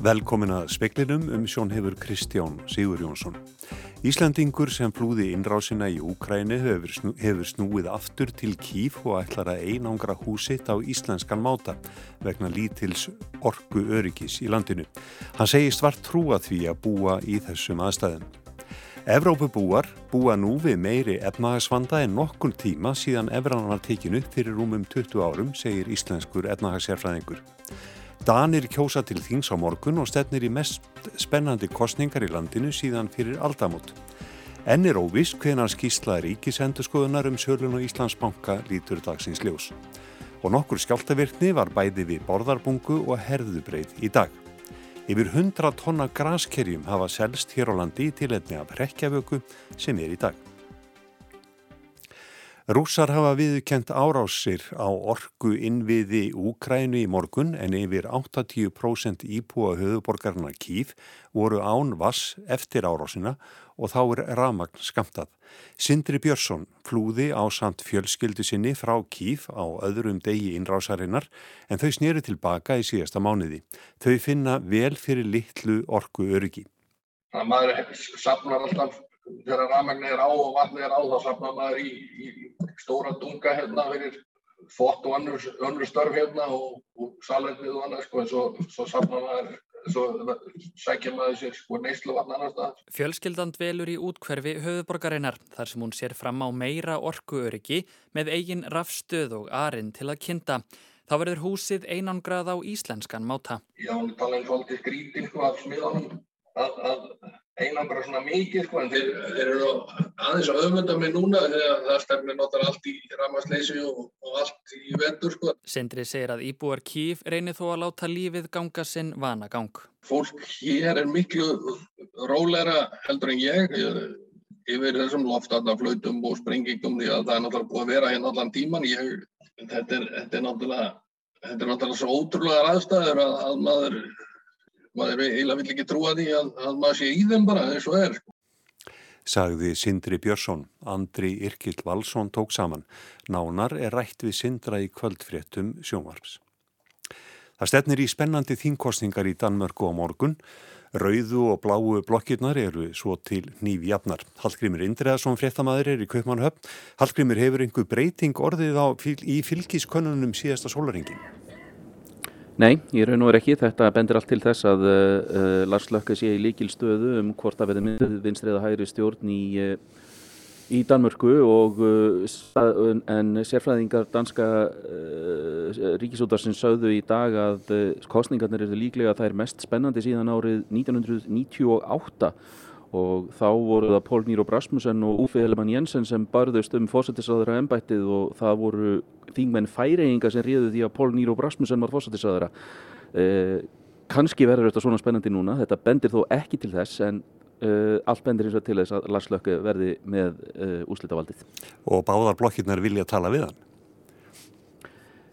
Velkomin að speklinum um sjón hefur Kristján Sigur Jónsson. Íslandingur sem flúði innrásina í Úkræni hefur, snú, hefur snúið aftur til Kíf og ætlar að einangra húsitt á íslenskan máta vegna lítils orgu öryggis í landinu. Hann segi svart trúa því að búa í þessum aðstæðum. Evrópubúar búa nú við meiri efnahagsvanda en nokkun tíma síðan Evran var tekinu fyrir rúmum 20 árum, segir íslenskur efnahagssérfræðingur. Danir kjósa til þings á morgun og stefnir í mest spennandi kostningar í landinu síðan fyrir aldamot. Enn er óviss hvenar skýsla ríkisendurskoðunar um sölun og Íslandsbanka lítur dagsins ljós. Og nokkur skjáltavirkni var bæði við borðarbungu og herðubreið í dag. Yfir 100 tonna graskerjum hafa selst hér á landi til einni af rekjavöku sem er í dag. Rússar hafa viðkent árásir á orgu innviði Úkrænu í morgun en yfir 80% íbúa höfuborgarna Kíf voru án vass eftir árásina og þá er ramagn skamtað. Sindri Björnsson flúði á samt fjölskyldu sinni frá Kíf á öðrum degi innrásarinnar en þau snýri tilbaka í síðasta mánuði. Þau finna vel fyrir litlu orgu öryggi. Það maður sapnar alltaf þegar rafmagn er á og vatn er á þá sapnar maður í, í stóra dunga hérna fyrir fótt og önnur, önnur störf hérna og, og salendið og annað sko en svo, svo sapnar maður svo sækja maður sér sko neyslu vatn annar stað. Fjölskyldand velur í útkverfi höfuborgarinnar þar sem hún sér fram á meira orkuöryggi með eigin rafstöð og arinn til að kynnta. Þá verður húsið einangrað á íslenskan máta. Já, hún tala eins og alltaf skrítið sko af smiðanum að, að einangra svona mikið sko en þeir, þeir eru aðeins að öfmynda mig núna þegar það stefnir náttúrulega allt í ramasleysi og, og allt í vendur sko. Sindri segir að íbúar kýf reynir þó að láta lífið ganga sinn vana gang. Fólk hér er miklu róleira heldur en ég yfir þessum loftarnaflautum og sprengingum því að það er náttúrulega búið að vera hérna allan tíman. Ég, þetta, er, þetta er þetta er náttúrulega svo ótrúlega aðstæður að, að maður maður eiginlega vill ekki trúa því að, að maður sé í þeim bara eins og er. Sko. Sagði Sindri Björnsson, Andri Irkild Valsson tók saman. Nánar er rætt við Sindra í kvöldfréttum sjónvarps. Það stefnir í spennandi þínkostningar í Danmörku á morgun. Rauðu og bláu blokkirnar eru svo til nýfjafnar. Hallgrimur Indreðarsson fréttamaður er í Kaupmannhöfn. Hallgrimur hefur einhver breyting orðið á, í fylgiskönnunum síðasta sólaringin. Nei, ég raun og verið ekki. Þetta bendir allt til þess að uh, Lars Lökke sé í líkilstöðu um hvort að verði vinstriða hægri stjórn í, uh, í Danmörku og uh, en sérfræðingar danska ríkisútarsins sögðu í dag að kostningarnir eru líklega þær mest spennandi síðan árið 1998 og þá voru það Pól Nýro Brasmussen og Uffe Hellemann Jensen sem barðust um fósættisáðara ennbættið og það voru þingmenn færeinga sem ríðu því að Pól Nýro Brasmussen var fósættisáðara eh, kannski verður þetta svona spennandi núna þetta bendir þó ekki til þess en eh, allt bendir eins og til þess að Lars Lökke verði með eh, úslitavaldið Og báðar blokkirnar vilja tala við hann?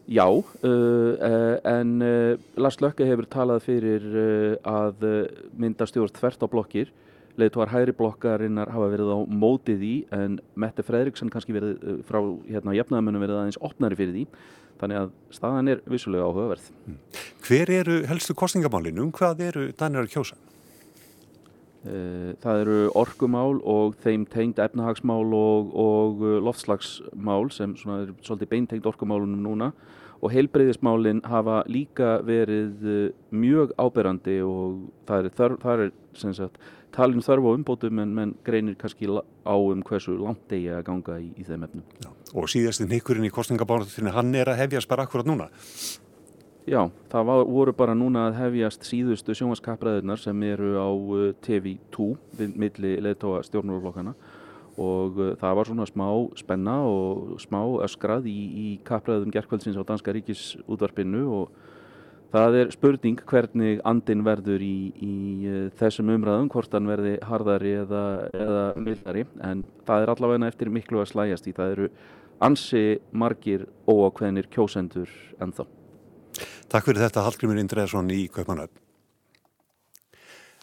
Já, uh, en uh, Lars Lökke hefur talað fyrir uh, að mynda stjórn þvert á blokkir leiðtóar hægri blokkarinnar hafa verið á mótið í en Mette Fredriksson kannski verið uh, frá hérna jafnaðamönnum verið aðeins opnari fyrir því þannig að staðan er vissulega áhugaverð. Hmm. Hver eru helstu kostningamálinu? Um hvað eru Danir að kjósa? Uh, það eru orkumál og þeim tengd efnahagsmál og, og uh, loftslagsmál sem er svolítið beintengt orkumálunum núna og heilbreyðismálinn hafa líka verið mjög áberandi og það er, þar, það er sagt, talin þörf á umbótum en, en greinir kannski á um hversu langt eigi að ganga í, í þeim efnum. Já. Og síðastinn ykkurinn í kostningabánatunni, hann er að hefjast bara akkurat núna? Já, það var, voru bara núna að hefjast síðustu sjónvaskapraðunar sem eru á uh, TV2 við milli leðtóa stjórnurflokkana og uh, það var svona smá spenna og smá öskrað í, í kapraðum gerðkvöldsins á Danska ríkisútvarpinu og Það er spurning hvernig andin verður í, í uh, þessum umræðum, hvort hann verði harðari eða, eða mildari, en það er allavega eftir miklu að slæjast í. Það eru ansi margir óákveðnir kjósendur ennþá. Takk fyrir þetta Hallgrimur Indreðsson í Kaupanöfn.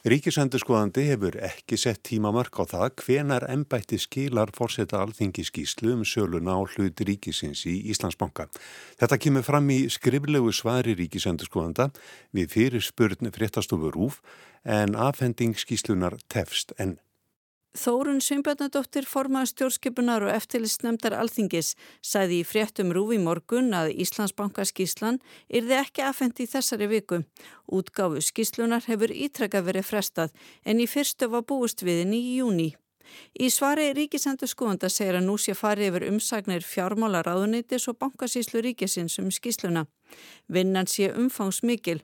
Ríkisendurskoðandi hefur ekki sett tímamörk á það hvenar ennbætti skilar fórseta alþingiskíslu um söluna á hlut ríkisins í Íslandsbanka. Þetta kemur fram í skriflegu svari ríkisendurskoðanda við fyrir spurn fréttastofu Rúf en afhendingskíslunar tefst enn. Þórun Sveinbjörnadóttir formaði stjórnskipunar og eftirlistnemdar alþingis sæði í fréttum rúfi morgun að Íslandsbanka skíslan yrði ekki afhengt í þessari viku. Útgáfu skíslunar hefur ítrekka verið frestað en í fyrstu var búist viðin í júni. Í svari Ríkisendur skoðanda segir að nú sé farið yfir umsagnir fjármála ráðunitis og bankasíslu ríkisins um skísluna. Vinnan sé umfangsmikil.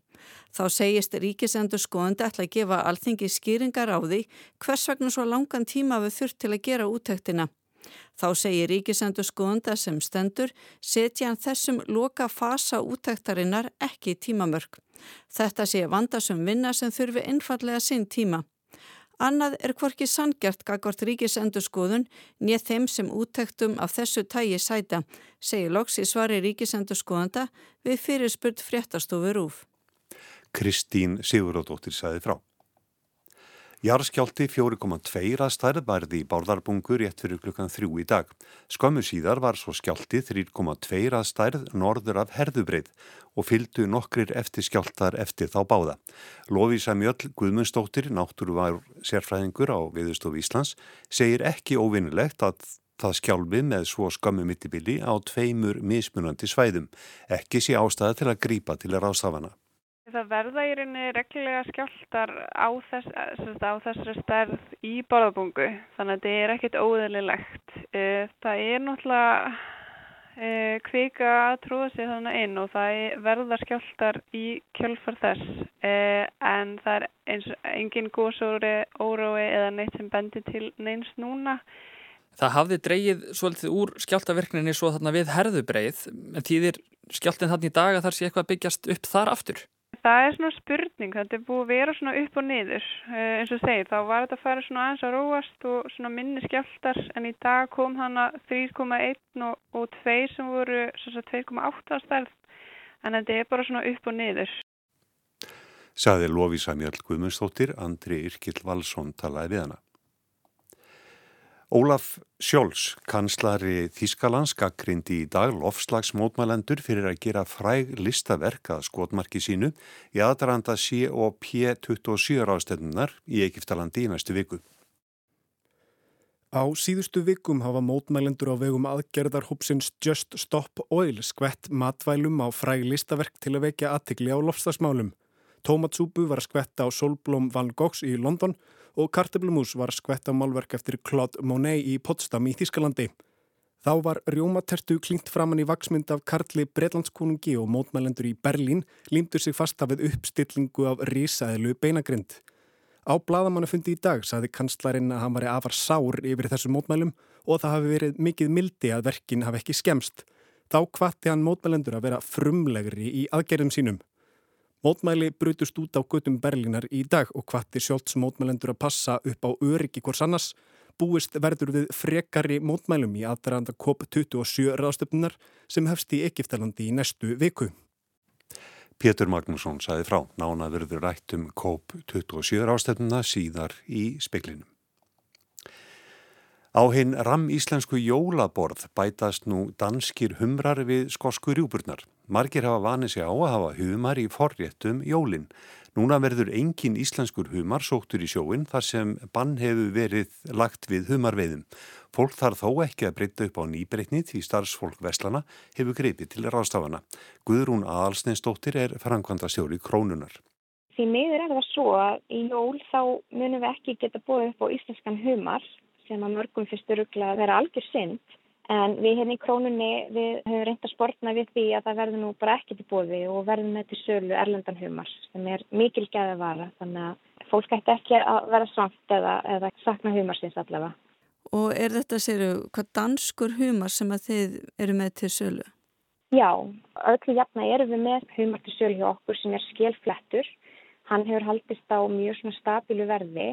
Þá segist ríkisendur skoðandi ætla að gefa alþingi skýringar á því hvers vegna svo langan tíma við þurft til að gera úttektina. Þá segir ríkisendur skoðanda sem stendur setja hann þessum loka fasa úttektarinnar ekki tímamörk. Þetta sé vandasum vinna sem þurfi einfallega sinn tíma. Annað er hvorki sangjart gagvart ríkisendur skoðun nýð þeim sem úttektum af þessu tægi sæta, segir loks í svari ríkisendur skoðanda við fyrirspurt fréttastofur úf. Kristín Siguródóttir saði frá. Jarskjálti 4,2 að stærð bærði í bárðarbungur rétt fyrir klukkan þrjú í dag. Skömmu síðar var svo skjálti 3,2 að stærð norður af herðubreið og fylgdu nokkrir eftir skjáltar eftir þá báða. Lofísa Mjöll Guðmundsdóttir, náttúruvar sérfræðingur á Viðustof Íslands, segir ekki óvinnilegt að það skjálfi með svo skömmu mittibili á tveimur mismunandi svæðum. Ekki sé ástæða til að grípa til að rástafana. Það verða í rauninni reglulega skjáltar á, þess, á þessari stærð í borðabungu þannig að þetta er ekkert óðurlilegt. Eh, það er náttúrulega eh, kvika að trúa sig þannig inn og það verða skjáltar í kjölfar þess eh, en það er eins engin góðsóri, órói eða neitt sem bendir til neins núna. Það hafði dreyið svolítið úr skjáltaverkninni svo þarna við herðubreið en þýðir skjáltin þarna í dag að þar sé eitthvað byggjast upp þar aftur? Það er svona spurning, þetta er búið að vera svona upp og niður uh, eins og segir, þá var þetta að fara svona aðeins að róast og svona minni skjáltar en í dag kom hana 3,1 og, og 2 sem voru 2,8 stærð en þetta er bara svona upp og niður. Saði Lóvísa Mjörl Guðmundsdóttir, Andri Yrkild Valsson talaði við hana. Ólaf Sjóls, kanslari Þískalands, gaggrindi í dag lofslagsmótmælendur fyrir að gera fræg listaverk að skotmarki sínu í aðranda COP27 ráðstöðunar í Egiptalandi í næstu viku. Á síðustu vikum hafa mótmælendur á vegum aðgerðarhópsins Just Stop Oil skvett matvælum á fræg listaverk til að vekja aðtikli á lofslagsmálum. Tómatsúpu var skvett á Solblóm Van Goghs í London og og karteblumús var skvett á málverk eftir Claude Monet í Potsdam í Þískalandi. Þá var rjómatertu klingt framann í vaksmynd af Karli Breitlandskonungi og mótmælendur í Berlín límtur sig fast af uppstillingu af risaðilu beinagrind. Á bladamannafundi í dag saði kanslarinn að hann var afar sár yfir þessu mótmælum og það hafi verið mikið mildi að verkin hafi ekki skemst. Þá kvatti hann mótmælendur að vera frumlegri í aðgerðum sínum. Mótmæli brutust út á götum Berlínar í dag og hvati sjálfs mótmælendur að passa upp á öryggi hvors annars búist verður við frekari mótmælum í aðdraðanda COP27 ráðstöfnunar sem hefst í Egiptalandi í næstu viku. Pétur Magnússon saði frá nána verður rætt um COP27 ráðstöfnuna síðar í speklinum. Á hinn ram íslensku jólaborð bætast nú danskir humrar við skosku rjúburnar. Margir hafa vanið sig á að hafa humar í forréttum jólinn. Núna verður engin íslenskur humar sóttur í sjóin þar sem bann hefur verið lagt við humarveiðum. Fólk þarf þó ekki að breyta upp á nýbreytni því starfsfólk Veslana hefur greipið til rástafana. Guðrún Aðalsneinsdóttir er framkvæmda stjóri krónunar. Því miður er það svo að í jól þá munum við ekki geta búið upp á íslenskan humar sem að mörgum fyrstu ruggla að vera algjör synd en við hérna í krónunni við höfum reynd að sportna við því að það verður nú bara ekkert í bóði og verðum með til sölu erlendan humar sem er mikil gæði að vara þannig að fólk ætti ekki að vera svangt eða, eða sakna humarsins allavega. Og er þetta, séru, hvað danskur humar sem að þið eru með til sölu? Já, öllu jafna erum við með humar til sölu hjá okkur sem er skélflettur. Hann hefur haldist á mjög svona stabílu verði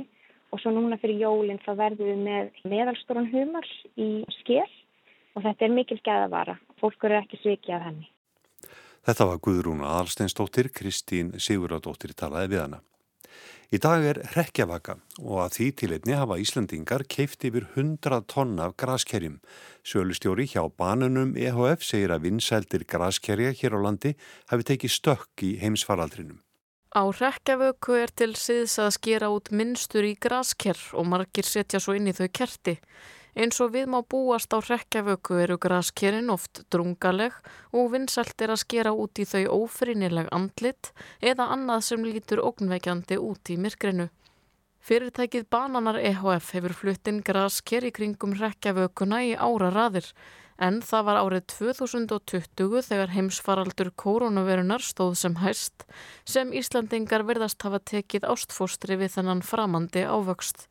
og svo núna fyrir jólinn þá verðum við með meðalstóran humar í skell og þetta er mikil gæða vara. Fólk eru ekki svikið af henni. Þetta var Guðrún Aðalsteinsdóttir, Kristín Sigurðardóttir talaði við hana. Í dag er rekjavaka og að því tilitni hafa Íslandingar keift yfir 100 tonna af graskerjum. Sölustjóri hjá banunum EHF segir að vinsældir graskerja hér á landi hafi tekið stökk í heimsfaraldrinum. Á rekjavöku er til síðs að skera út minnstur í graskerr og margir setja svo inn í þau kerti. Eins og við má búast á rekkjavöku eru graskerinn oft drungaleg og vinsalt er að skera út í þau ófrýnileg andlit eða annað sem lítur ógnveikjandi út í myrkrinu. Fyrirtækið Bananar EHF hefur fluttinn grasker í kringum rekkjavökuna í ára raðir en það var árið 2020 þegar heimsfaraldur koronavirunar stóð sem hæst sem Íslandingar verðast hafa tekið ástfóstri við þennan framandi ávöxt.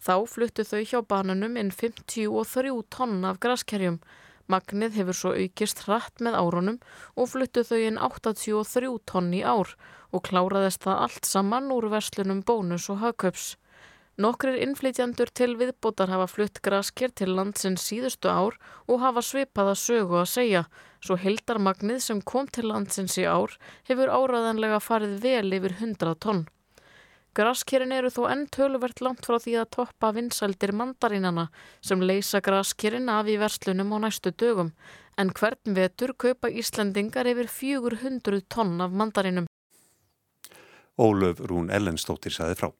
Þá fluttu þau hjá banunum inn 53 tonn af graskerjum. Magnið hefur svo aukist hratt með árunum og fluttu þau inn 83 tonn í ár og kláraðist það allt saman úr verslunum bónus og hagköps. Nokkrir innflytjandur til viðbótar hafa flutt grasker til landsins síðustu ár og hafa svipaða sögu að segja, svo heldarmagnið sem kom til landsins í ár hefur áraðanlega farið vel yfir 100 tonn. Graskerin eru þó enn töluvert langt frá því að toppa vinsældir mandarínana sem leysa graskerin af í verslunum á næstu dögum en hvern vetur kaupa Íslandingar yfir 400 tonn af mandarínum. Ólöf Rún Ellenstóttir saði frá.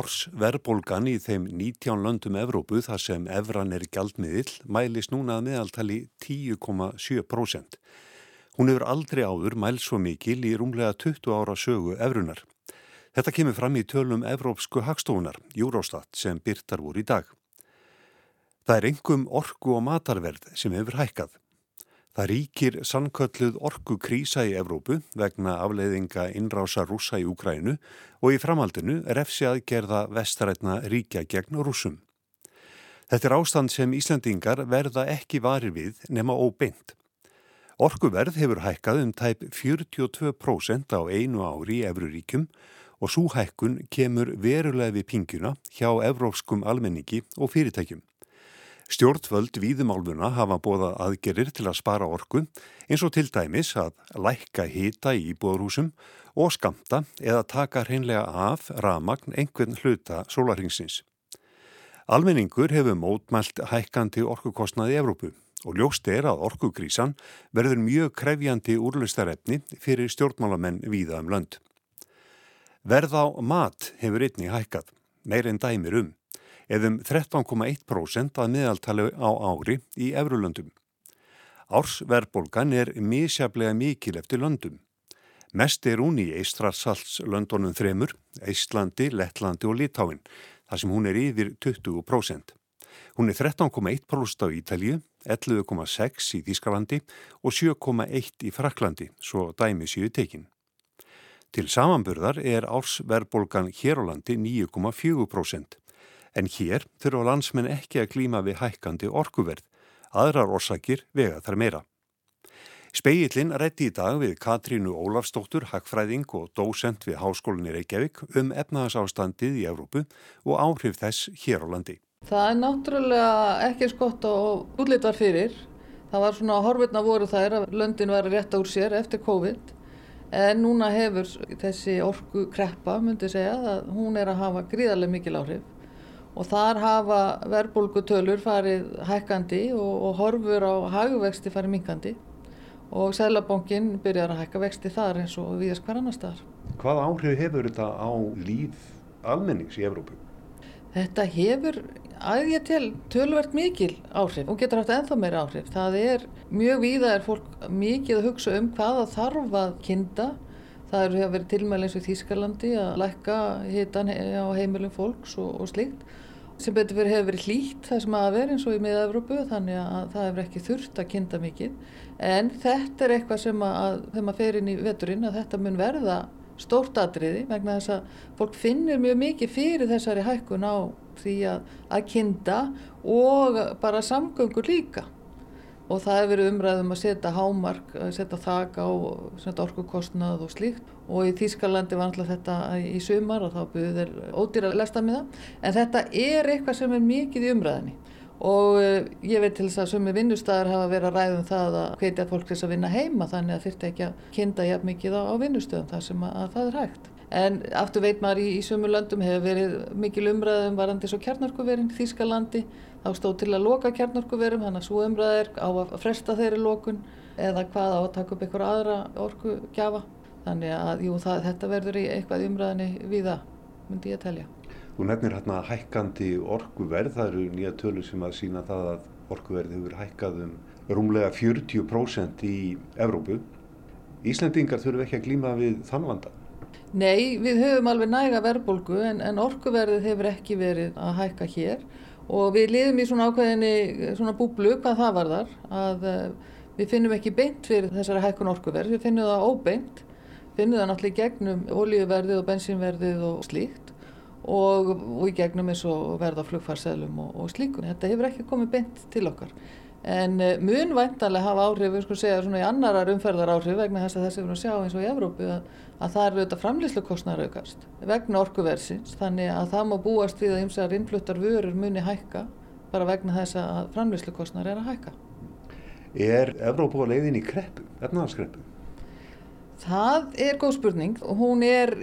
Árs verðbólgan í þeim 19 löndum Evrópu þar sem evran er gjaldmiðill mælis núna að meðaltali 10,7%. Hún hefur aldrei áður mæl svo mikil í rúmlega 20 ára sögu evrunar. Þetta kemur fram í tölum Evrópsku hagstofunar, Eurostat, sem byrtar voru í dag. Það er engum orgu og matarverð sem hefur hækkað. Það ríkir sannkölluð orgu krísa í Evrópu vegna afleiðinga innrása rúsa í Ukrænu og í framhaldinu refsi aðgerða vestarætna ríkja gegn rúsum. Þetta er ástand sem Íslandingar verða ekki varir við nema óbeint. Orguverð hefur hækkað um tæp 42% á einu ári í Evruríkjum og svo hækkun kemur verulega við pinguna hjá evrópskum almenningi og fyrirtækjum. Stjórnvöld víðumálfuna hafa bóðað aðgerir til að spara orku eins og til dæmis að lækka hita í íbúðarhúsum og skamta eða taka hreinlega af ramagn einhvern hluta sólarhingsins. Almenningur hefur mótmælt hækkandi orkukostnaði Evrópu og ljóst er að orkugrísan verður mjög krefjandi úrlustarefni fyrir stjórnmálamenn víða um lönd. Verð á mat hefur einni hækkað, meir en dæmir um eðum 13,1% að meðaltali á ári í Evrulöndum. Ársverbolgan er misjaflega mikil eftir löndum. Mest er hún í Eistrarsaltslöndunum þremur, Íslandi, Lettlandi og Litáin, þar sem hún er yfir 20%. Hún er 13,1% á Ítalju, 11,6% í Þískalandi og 7,1% í Fraklandi, svo dæmi séu tekinn. Til samanburðar er ársverbolgan hér á landi 9,4% en hér þurfa landsmenn ekki að klíma við hækkandi orkuverð, aðrar orsakir vega þar meira. Speillin rétti í dag við Katrínu Ólafstóttur, hagfræðing og dósent við Háskólinni Reykjavík um efnahagsástandið í Evrópu og áhrif þess hér á landi. Það er náttúrulega ekki skott og útlýttar fyrir. Það var svona horfirna voru þær að löndin var rétt úr sér eftir COVID en núna hefur þessi orku kreppa, myndi segja, að hún er að hafa gríðarlega mikil áhrif og þar hafa verbulgutölur farið hækkandi og, og horfur á hagvexti farið minkandi og Sælabankin byrjar að hækka vexti þar eins og viðast hver annar staðar. Hvað áhrif hefur þetta á líf almennings í Evrópu? Þetta hefur að ég til tölvert mikil áhrif og getur haft ennþá meira áhrif. Það er mjög víða er fólk mikið að hugsa um hvaða þarf að kinda Það eru að vera tilmæli eins og Þýskalandi að lækka hitan á heimilum fólks og, og slíkt. Sem betur fyrir hefur verið hlýtt það sem að vera eins og í miða-Európu þannig að það hefur ekki þurft að kynnta mikið. En þetta er eitthvað sem að þegar maður fer inn í veturinn að þetta mun verða stórt atriði vegna þess að fólk finnir mjög mikið fyrir þessari hækkun á því að, að kynnta og bara samgöngur líka og það hefur verið umræðum að setja hámark, að setja þak á orkukostnað og slíkt. Og í Þýskalandi var alltaf þetta í sumar og þá buður þeir ódýra lesta með það. En þetta er eitthvað sem er mikið í umræðinni og uh, ég veit til þess að sumi vinnustæðar hafa verið að ræðum það að hvetja fólk til þess að vinna heima þannig að þurfti ekki að kinda jafn mikið á, vinnustöðum þar sem að það er hægt. En aftur veit maður í, í sumu löndum hefur verið mikil umræðum varandi svo kjarnarkuverin Þýskalandi þá stóð til að loka kjarnarkuverum þannig að svo umræðir á að fresta þeirri lokun eða hvað á að taka upp einhver aðra orkugjafa. Þannig að jú, það, þetta verður í eitthvað umræðinni við það, myndi ég að telja. Þú nefnir hérna hækkandi orkuverð, það eru nýja tölur sem að sína það að orkuverð hefur hækkað um rúmlega 40% í Evrópu. Íslendingar þurfum ekki að glýma við þann vanda? Nei, við höfum alveg næga verðbólgu en, en orkuverðið hefur ekki verið að hækka hér og við liðum í svona ákveðinni svona búblu hvað það var þar að uh, við finnum ekki beint fyrir þessari hækkun orkuverð, við finnum það óbeint, finnum það náttúrulega gegnum olíuverðið og bensínverðið og slíkt og, og í gegnum eins og verða flugfarselum og, og slíkum. Þetta hefur ekki komið beint til okkar. En uh, mun væntalega hafa áhrif, við sko segja svona í annarar umferðar áhrif vegna þess að þessi við erum að sjá eins og í Evrópu að, að það eru auðvitað framlýslu aukast vegna orkuversins þannig að það má búast við að ymsar innfluttar vörur muni hækka bara vegna þess að framlýslu er að hækka. Er Evrópu að leiðin í kreppu, efnaðarskreppu? Það er góð spurning og hún er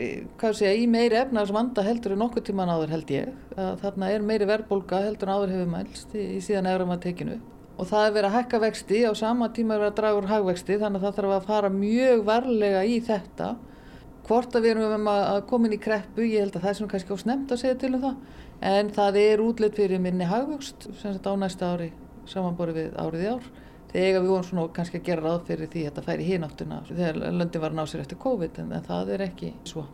segja, í meiri efnars vanda heldur en nokkur tíman áður held ég. Þarna er meiri verðbólka heldur en áður hefur mælst í, í síðan að tekinu. Og það er verið að hækka vexti á sama tíma er verið að draga úr hagvexti þannig að það þarf að fara mjög varlega í þetta. Hvort að við erum að koma inn í kreppu, ég held að það er sem kannski ásnemt að segja til um það. En það er útlitt fyrir minni hagvöxt sem þetta á næsta ári samanborið við árið í ár þegar við vorum svona kannski að gera ráð fyrir því að þetta færi hínáttuna þegar löndin var að ná sér eftir COVID en, en það er ekki svo.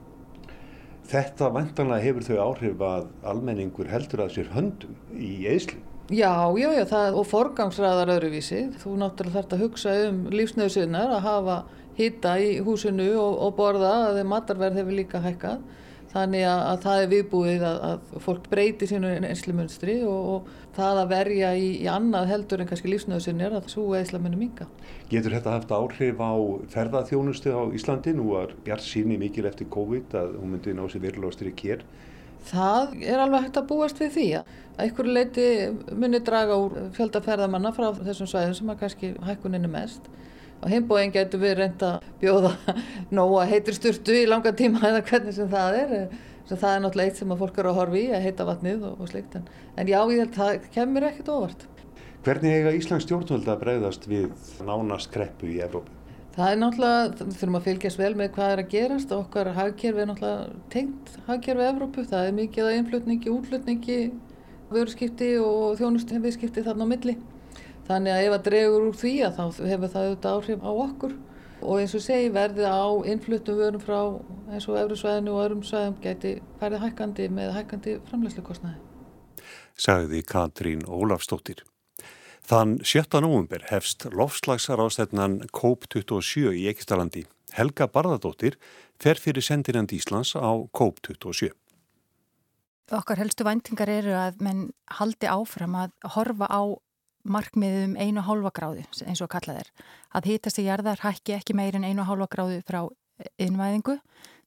Þetta vantanlega hefur þau áhrif að almenningur heldur að sér höndum í eðslu? Já, já, já, það, og forgangsraðar öðruvísi. Þú náttúrulega þarfst að hugsa um lífsnöðsynnar að hafa hýta í húsinu og, og borða að matarverð hefur líka hækkað Þannig að, að það er viðbúið að, að fólk breyti sínu einslumunstri og, og það að verja í, í annað heldur en kannski lífsnöðusinn er að svo einslamunu minga. Getur þetta haft áhrif á ferðarþjónustu á Íslandi? Nú var Bjart síni mikil eftir COVID að hún myndi ná sér verulega styrk hér. Það er alveg hægt að búast við því að einhverju leiti muni draga úr fjöldaferðamanna frá þessum svæðum sem að kannski hækkuninni mest. Og heimbóin getur við reynda að bjóða nóga heitur sturtu í langa tíma eða hvernig sem það er. Sem það er náttúrulega eitt sem að fólk eru að horfi í að heita vatnið og, og slikt en, en já, ég held að það kemur ekkert ofart Hvernig eiga Íslands stjórnvöld að bregðast við nánast kreppu í Evrópu? Það er náttúrulega, þurfum að fylgjast vel með hvað er að gerast og okkar hagkerfi er náttúrulega tengt hagkerfi Evrópu, það er mikið að innflutningi, útflutningi, vöruskipti og þjónustu þarna á milli Þannig að ef að dregur úr því að þá hefur það auðvitað áhrif á okkur og eins og segi verði á innfluttum vörum frá eins og öðru svæðinu og öðrum svæðum geti færið hækkandi með hækkandi framleyslukostnaði. Sagði Katrín Ólafstóttir. Þann 7. november hefst lofslagsarástegnan COP27 í Ekistalandi. Helga Barðardóttir fer fyrir sendinand Íslands á COP27. Okkar helstu væntingar eru að menn haldi áfram að horfa á markmiðum einu og hálfa gráðu eins og kallað er að hýtast í jarðar hækki ekki meir en einu og hálfa gráðu frá innvæðingu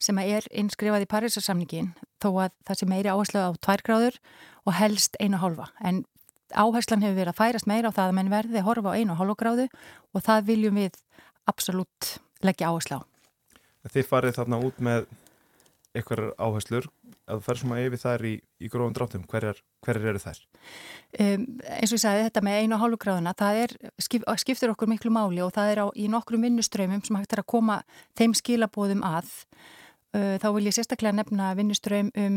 sem er innskrifað í Parísarsamningin þó að það sé meiri áherslu á tvær gráður og helst einu og hálfa en áherslan hefur verið að færast meira á það að menn verði að horfa á einu og hálfa gráðu og það viljum við absolutt leggja áherslu á. Þið farið þarna út með eitthvað áherslur að það fer svona yfir þær í, í gróðum dráttum, hverjar, hverjar eru þær? Um, eins og ég sagði þetta með einu og hálfu gráðuna, það er, skip, skiptir okkur miklu máli og það er á, í nokkrum vinnuströymum sem hægt er að koma þeim skilabóðum að. Uh, þá vil ég sérstaklega nefna vinnuströym um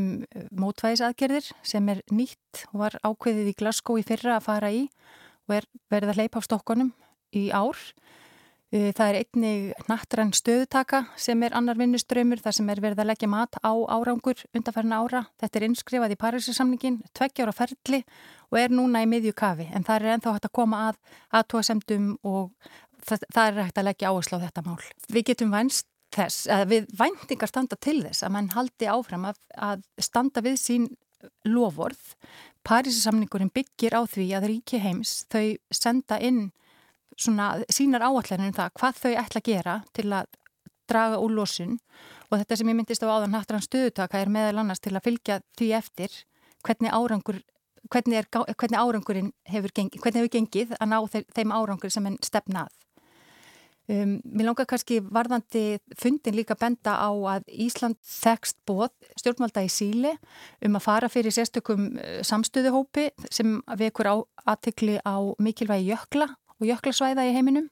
mótvæðisaðgerðir sem er nýtt og var ákveðið í Glasgow í fyrra að fara í og er verið að leipa á stokkonum í ár. Eh, það er einnig nattrann stöðutaka sem er annar vinnuströymur þar sem er verið að leggja mat á árangur undanfærna ára. Þetta er innskrifað í Parísasamningin, tveggjára ferli og er núna í miðju kafi en það er enþá hægt að koma að aðtóasemdum og það, það er hægt að leggja áherslu á þetta mál. Við getum vænst þess, við væntingar standa til þess að mann haldi áfram að, að standa við sín lofvorð. Parísasamningurinn byggir á því að ríki heims þau senda inn svona sínar áallanir um það hvað þau ætla að gera til að draga úr losun og þetta sem ég myndist á áðan nattrann stöðutaka er meðal annars til að fylgja því eftir hvernig árangur hvernig, er, hvernig árangurinn hefur gengið, hvernig hefur gengið að ná þeim árangur sem henn stefnað. Um, mér langar kannski varðandi fundin líka benda á að Ísland þekst bóð stjórnvalda í síli um að fara fyrir sérstökum uh, samstöðuhópi sem vekur aðtikli á mikilvægi jökla og jöklasvæða í heiminum.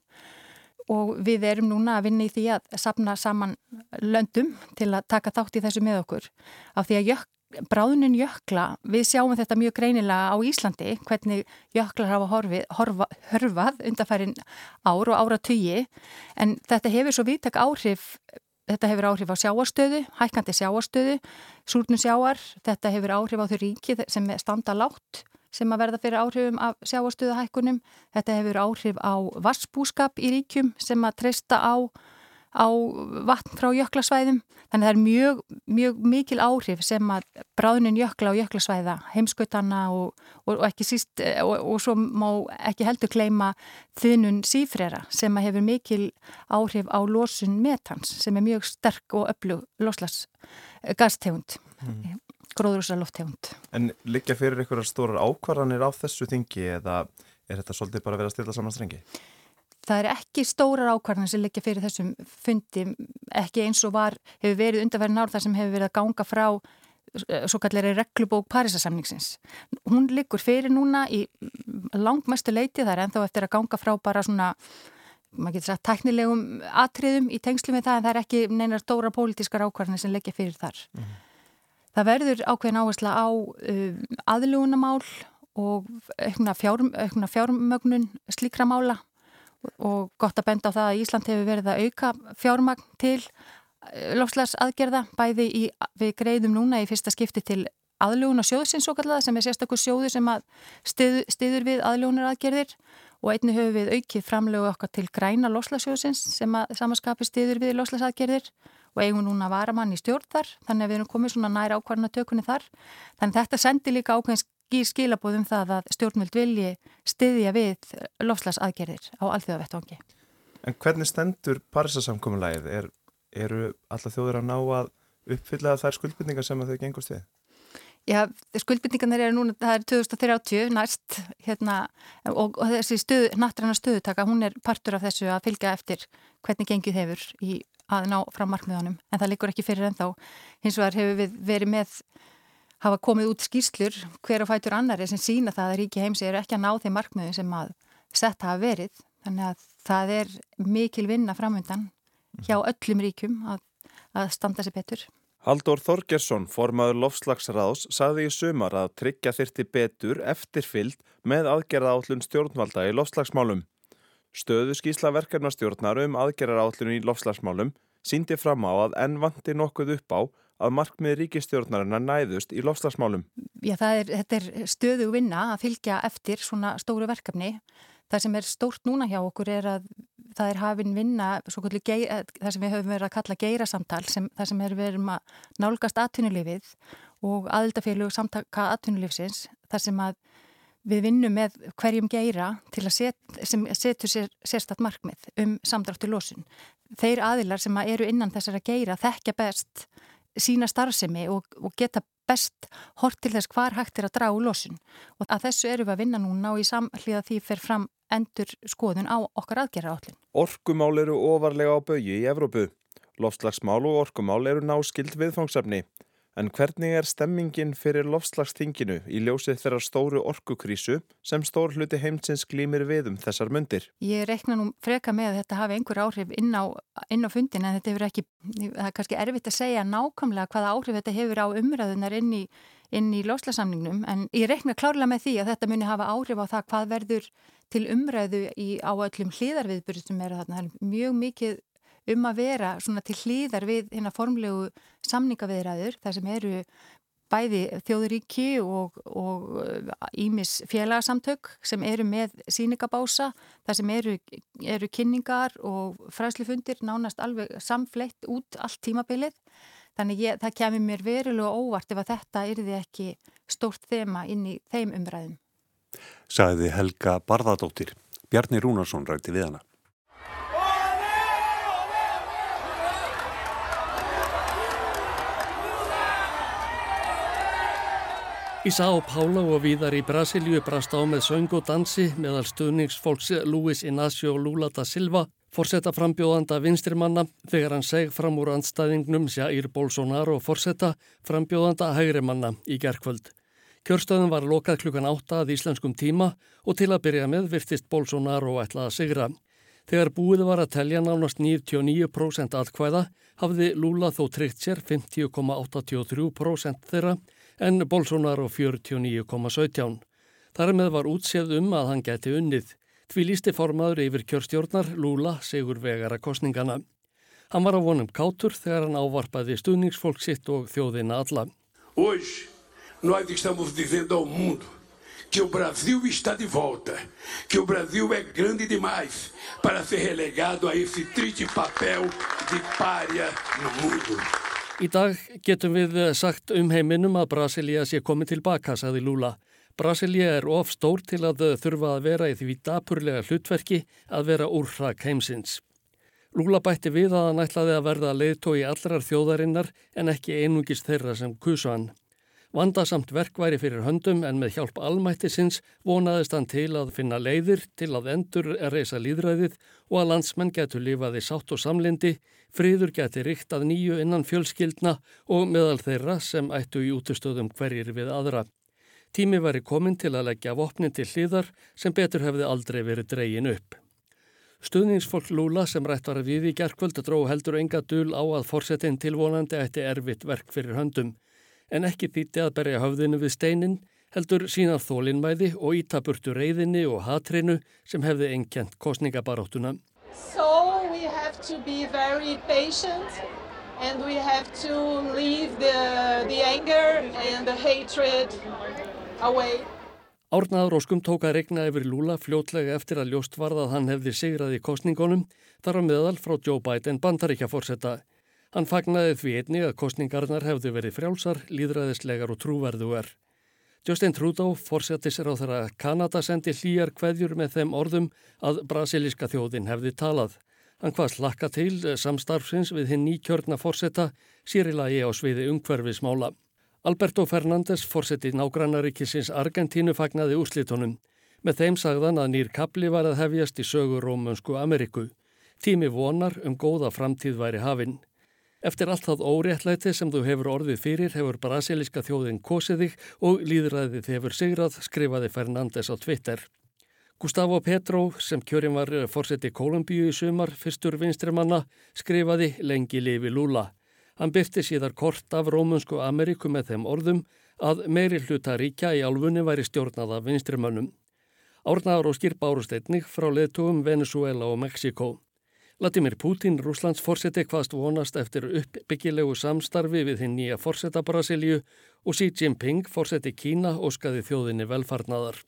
Og við erum núna að vinna í því að sapna saman löndum til að taka þátt í þessu með okkur. Af því að jök, bráðunin jökla, við sjáum þetta mjög greinilega á Íslandi, hvernig jöklar hafa horfið, horfa, hörfað undarfærin ár og ára tugi en þetta hefur svo viðtak áhrif þetta hefur áhrif á sjáarstöðu hækkandi sjáarstöðu, súrnum sjáar þetta hefur áhrif á þau ríki sem standa látt sem að verða fyrir áhrifum af sjáarstöðu hækkunum þetta hefur áhrif á vassbúskap í ríkjum sem að treysta á á vatn frá jöklasvæðum þannig það er mjög, mjög mikil áhrif sem að bráðnin jökla og jöklasvæða heimskutana og, og, og ekki síst og, og svo má ekki heldur kleima þunun sífrera sem að hefur mikil áhrif á losun metans sem er mjög sterk og öflug loslas gastegund mm. gróðrúsar lofttegund En liggja fyrir einhverjar stórar ákvarðanir á þessu þingi eða er þetta svolítið bara að vera að stila saman strengi? Það er ekki stórar ákvarðan sem liggja fyrir þessum fundi, ekki eins og var, hefur verið undarverðin ár þar sem hefur verið að ganga frá eh, svo kallari reglubók Parísasamningsins. Hún liggur fyrir núna í langmestu leiti þar en þá eftir að ganga frá bara svona, maður getur sagt, teknilegum atriðum í tengslu með það en það er ekki neinar stóra pólitískar ákvarðan sem liggja fyrir þar. Mm. Það verður ákveðin áhersla á um, aðlugunamál og aukna fjármögnun slíkra mála og gott að benda á það að Ísland hefur verið að auka fjármagn til eh, lofslagsaðgerða bæði í, við greiðum núna í fyrsta skipti til aðljóna sjóðsins svo kallaða sem er sérstakur sjóðu sem að stið, stiður við aðljónar aðgerðir og einni höfum við aukið framlegu okkar til græna lofslagsjóðsins sem að samanskapi stiður við lofslagsaðgerðir og eigum núna varamann í stjórn þar þannig að við erum komið svona næra ákvarðana tökunni þar. Þannig að þetta sendir líka ákveðins skýr skilabóðum það að stjórnvöld vilji styðja við lofslagsaðgerðir á alþjóðavettvangi. En hvernig stendur Parísasamkominlægið? Er, eru alla þjóður að ná að uppfylla þær skuldbyrningar sem þau gengust við? Já, skuldbyrningarnir eru núna, það er 2030 næst hérna, og, og þessi stuð, nattræna stuðutaka, hún er partur af þessu að fylgja eftir hvernig gengið hefur í að ná frá markmiðunum, en það likur ekki fyrir ennþá. Hins vegar hefur við verið með hafa komið út skýrslur hver og fætur annari sem sína það að ríki heimsi eru ekki að ná þeim markmiðum sem að sett hafa verið. Þannig að það er mikil vinna framöndan hjá öllum ríkum að, að standa sér betur. Haldur Þorgersson, formaður lofslagsráðs, saði í sumar að tryggja þyrti betur eftirfyllt með aðgerða állun stjórnvalda í lofslagsmálum. Stöðu skísla verkefnastjórnar um aðgerðar állun í lofslagsmálum síndi fram á að enn vandi nokkuð upp á að markmið ríkistjórnarinnar næðust í lofslagsmálum. Já, er, þetta er stöðu vinna að fylgja eftir svona stóru verkefni. Það sem er stórt núna hjá okkur er að það er hafinn vinna, geir, það sem við höfum verið að kalla geirasamtal, sem, það sem er verið að nálgast atvinnulífið og aðildafélug samtaka atvinnulífsins, þar sem að við vinnum með hverjum geira að set, sem setur sér sérstatt markmið um samdráttu losun. Þeir aðilar sem eru innan þessara geira þekkja best sína starfsemi og, og geta best hort til þess hvar hægt er að draga úr losun og að þessu eru við að vinna núna og í samhlýða því fer fram endur skoðun á okkar aðgerra állin. Orkumál eru ofarlega á baui í Evrópu. Lofslagsmál og orkumál eru náskild viðfangsefni. En hvernig er stemmingin fyrir lofslagstinginu í ljósið þeirra stóru orkukrísu sem stór hluti heimsins glýmir við um þessar myndir? Ég rekna nú freka með að þetta hafi einhver áhrif inn á, inn á fundin en þetta hefur ekki, það er kannski erfitt að segja nákvæmlega hvaða áhrif þetta hefur á umræðunar inn í, í lofslagsamningnum en ég rekna klárlega með því að þetta muni hafa áhrif á það hvað verður til umræðu í, á öllum hlýðarviðbyrjum sem eru þarna. Það er mjög mikið um að vera svona til hlýðar við hérna formlegu samningaviðræður þar sem eru bæði þjóðuríki og ímis félagsamtök sem eru með síningabása þar sem eru, eru kynningar og fræslufundir nánast alveg samfleitt út allt tímabilið þannig ég, það kemur mér verulega óvart ef að þetta yrði ekki stórt þema inn í þeim umræðum. Saði Helga Barðadóttir. Bjarni Rúnarsson rætti við hana. Í São Paulo og víðar í Brasilíu brast á með söng og dansi meðal stuðningsfólks Luis Inácio Lula da Silva forsetta frambjóðanda vinstrimanna þegar hann seg fram úr andstæðingnum Jair Bolsonaro forsetta frambjóðanda hægrimanna í gerkvöld. Kjörstöðun var lokað klukkan átta að íslenskum tíma og til að byrja með virtist Bolsonaro ætla að sigra. Þegar búið var að telja nánast 99% atkvæða hafði Lula þó tryggt sér 50,83% þeirra en Bolsonaro 49,17. Þar með var útséð um að hann geti unnið. Því lísti formaður yfir kjörstjórnar Lula segur vegara kostningana. Hann var á vonum kátur þegar hann ávarpaði stuðningsfólk sitt og þjóðina alla. Hoje nós estamos dizendo ao mundo que o Brasil está de volta, que o Brasil é grande demais para ser relegado a esse triste papel de pária no mundo. Í dag getum við sagt um heiminum að Brasilia sé komið tilbaka, sagði Lula. Brasilia er of stór til að þurfa að vera í því dapurlega hlutverki að vera úrrak heimsins. Lula bætti við að hann ætlaði að verða leiðtói allrar þjóðarinnar en ekki einungist þeirra sem kusu hann. Vandasamt verk væri fyrir höndum en með hjálp almættisins vonaðist hann til að finna leiðir til að endur er reysa líðræðið og að landsmenn getur lifaði sátt og samlindi, friður geti ríkt að nýju innan fjölskyldna og meðal þeirra sem ættu í útustöðum hverjir við aðra. Tími væri komin til að leggja vopnin til hliðar sem betur hefði aldrei verið dreyin upp. Stuðningsfólk Lula sem rætt var við í gerkvöld dró heldur enga dul á að forsetin tilvonandi ætti erfitt verk fyrir höndum en ekki þýtti að berja höfðinu við steinin, heldur sínar þólinnmæði og ítaburtu reyðinni og hatrinu sem hefði enkjent kostningabaróttuna. So we have to be very patient and we have to leave the, the anger and the hatred away. Árnaður Óskum tók að regna yfir Lula fljótlega eftir að ljóst varða að hann hefði sigraði kostningunum þar á meðal frá Joe Biden bandaríkja fórsetta. Hann fagnaði því einni að kostningarnar hefðu verið frjálsar, líðræðislegar og trúverðuar. Justin Trudeau þeirra Kanada sendi hlýjar kveðjur með þeim orðum að brasilíska þjóðin hefði talað. Hann hvað slakka til samstarfsins við hinn nýkjörna fórseta sérilagi á sviði umhverfismála. Alberto Fernández fórseti nágrannaríkisins Argentínu fagnaði úrslitunum. Með þeim sagðan að nýr kapli var að hefjast í sögur Rómönsku Ameriku. Tími vonar um góða framtíð væri hafinn. Eftir allt það óréttlæti sem þú hefur orðið fyrir hefur brasilíska þjóðin kosið þig og líðræðið hefur sigrað, skrifaði Fernandes á Twitter. Gustavo Petro, sem kjörin var fórseti Kolumbíu í sumar, fyrstur vinstrimanna, skrifaði lengi lifi Lula. Hann byrti síðar kort af Rómunsku Ameríku með þeim orðum að meiri hluta ríkja í alfunni væri stjórnað af vinstrimannum. Árnaður og skýrpa árusteytning frá leðtugum Venezuela og Mexiko. Latimir Putin, Rúslands fórseti, hvaðst vonast eftir uppbyggilegu samstarfi við hinn nýja fórseta Brasilíu og Xi Jinping, fórseti Kína, óskaði þjóðinni velfarnaðar.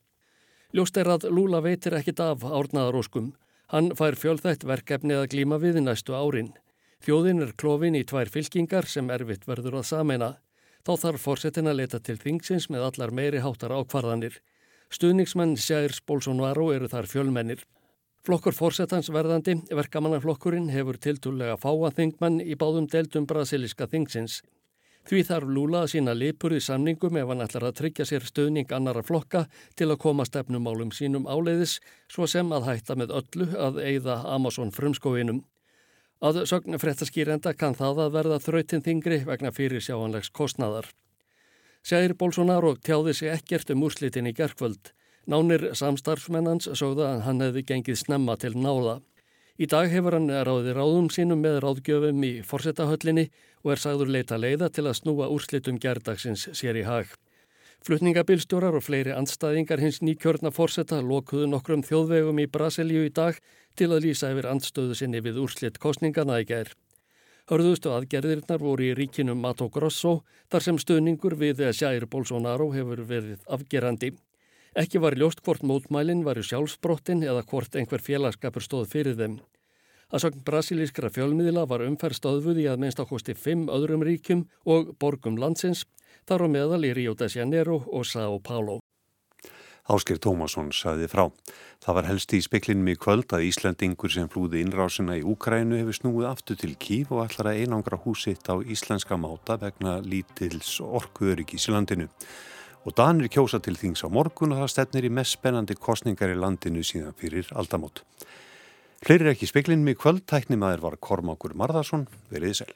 Ljóst er að Lula veitir ekkit af árnaðaróskum. Hann fær fjölþætt verkefni að glíma við næstu árin. Þjóðin er klófin í tvær fylkingar sem erfitt verður að sameina. Þá þarf fórsetin að leta til þingsins með allar meiri háttar ákvarðanir. Stuðningsmenn Sjærs Bolsonaro eru þar fjölmennir. Flokkur fórsetans verðandi, verkamannaflokkurinn, hefur tiltúrlega fáa þingmann í báðum deltum brasiliska þingsins. Því þarf Lula að sína lipur í samningum ef hann ætlar að tryggja sér stöðning annara flokka til að koma stefnumálum sínum áleiðis, svo sem að hætta með öllu að eigða Amazon frumskóinum. Að sögn frettaskýrenda kann það að verða þrautin þingri vegna fyrir sjáanlegs kostnaðar. Segir Bolsonaro tjáði sig ekkert um úrslitin í gerkvöld. Nánir samstarfsmennans sögða að hann hefði gengið snemma til náða. Í dag hefur hann ráðið ráðum sínum með ráðgjöfum í forsetahöllinni og er sagður leita leiða til að snúa úrslitum gerdagsins sér í hag. Flutningabilstjórar og fleiri andstæðingar hins nýkjörna forseta lokuðu nokkrum þjóðvegum í Brasilíu í dag til að lýsa yfir andstöðu sinni við úrslit kostningana í gerð. Hörðustu aðgerðirnar voru í ríkinum Mato Grosso þar sem stöðningur við Sjæri Bolsonaro hefur verið afgerandi. Ekki var ljóst hvort mótmælinn varu sjálfsbrottin eða hvort einhver félagskapur stóð fyrir þeim. Að sögn brasilískra fjölmiðla var umferð stóðvuði að minnst ákosti fimm öðrum ríkjum og borgum landsins, þar á meðal í Rio de Janeiro og São Paulo. Ásker Tómasson saði frá. Það var helst í speklinum í kvöld að Íslandingur sem flúði innrásina í Úkrænu hefur snúið aftur til Kív og ætlar að einangra húsitt á íslenska máta vegna lítils orkuöryggis í landinu. Og Danir kjósa til þings á morgun og það stefnir í mest spennandi kostningar í landinu síðan fyrir aldamót. Fleiri ekki speklinum í kvöld, tæknimaður var Kormákur Marðarsson, veriði sel.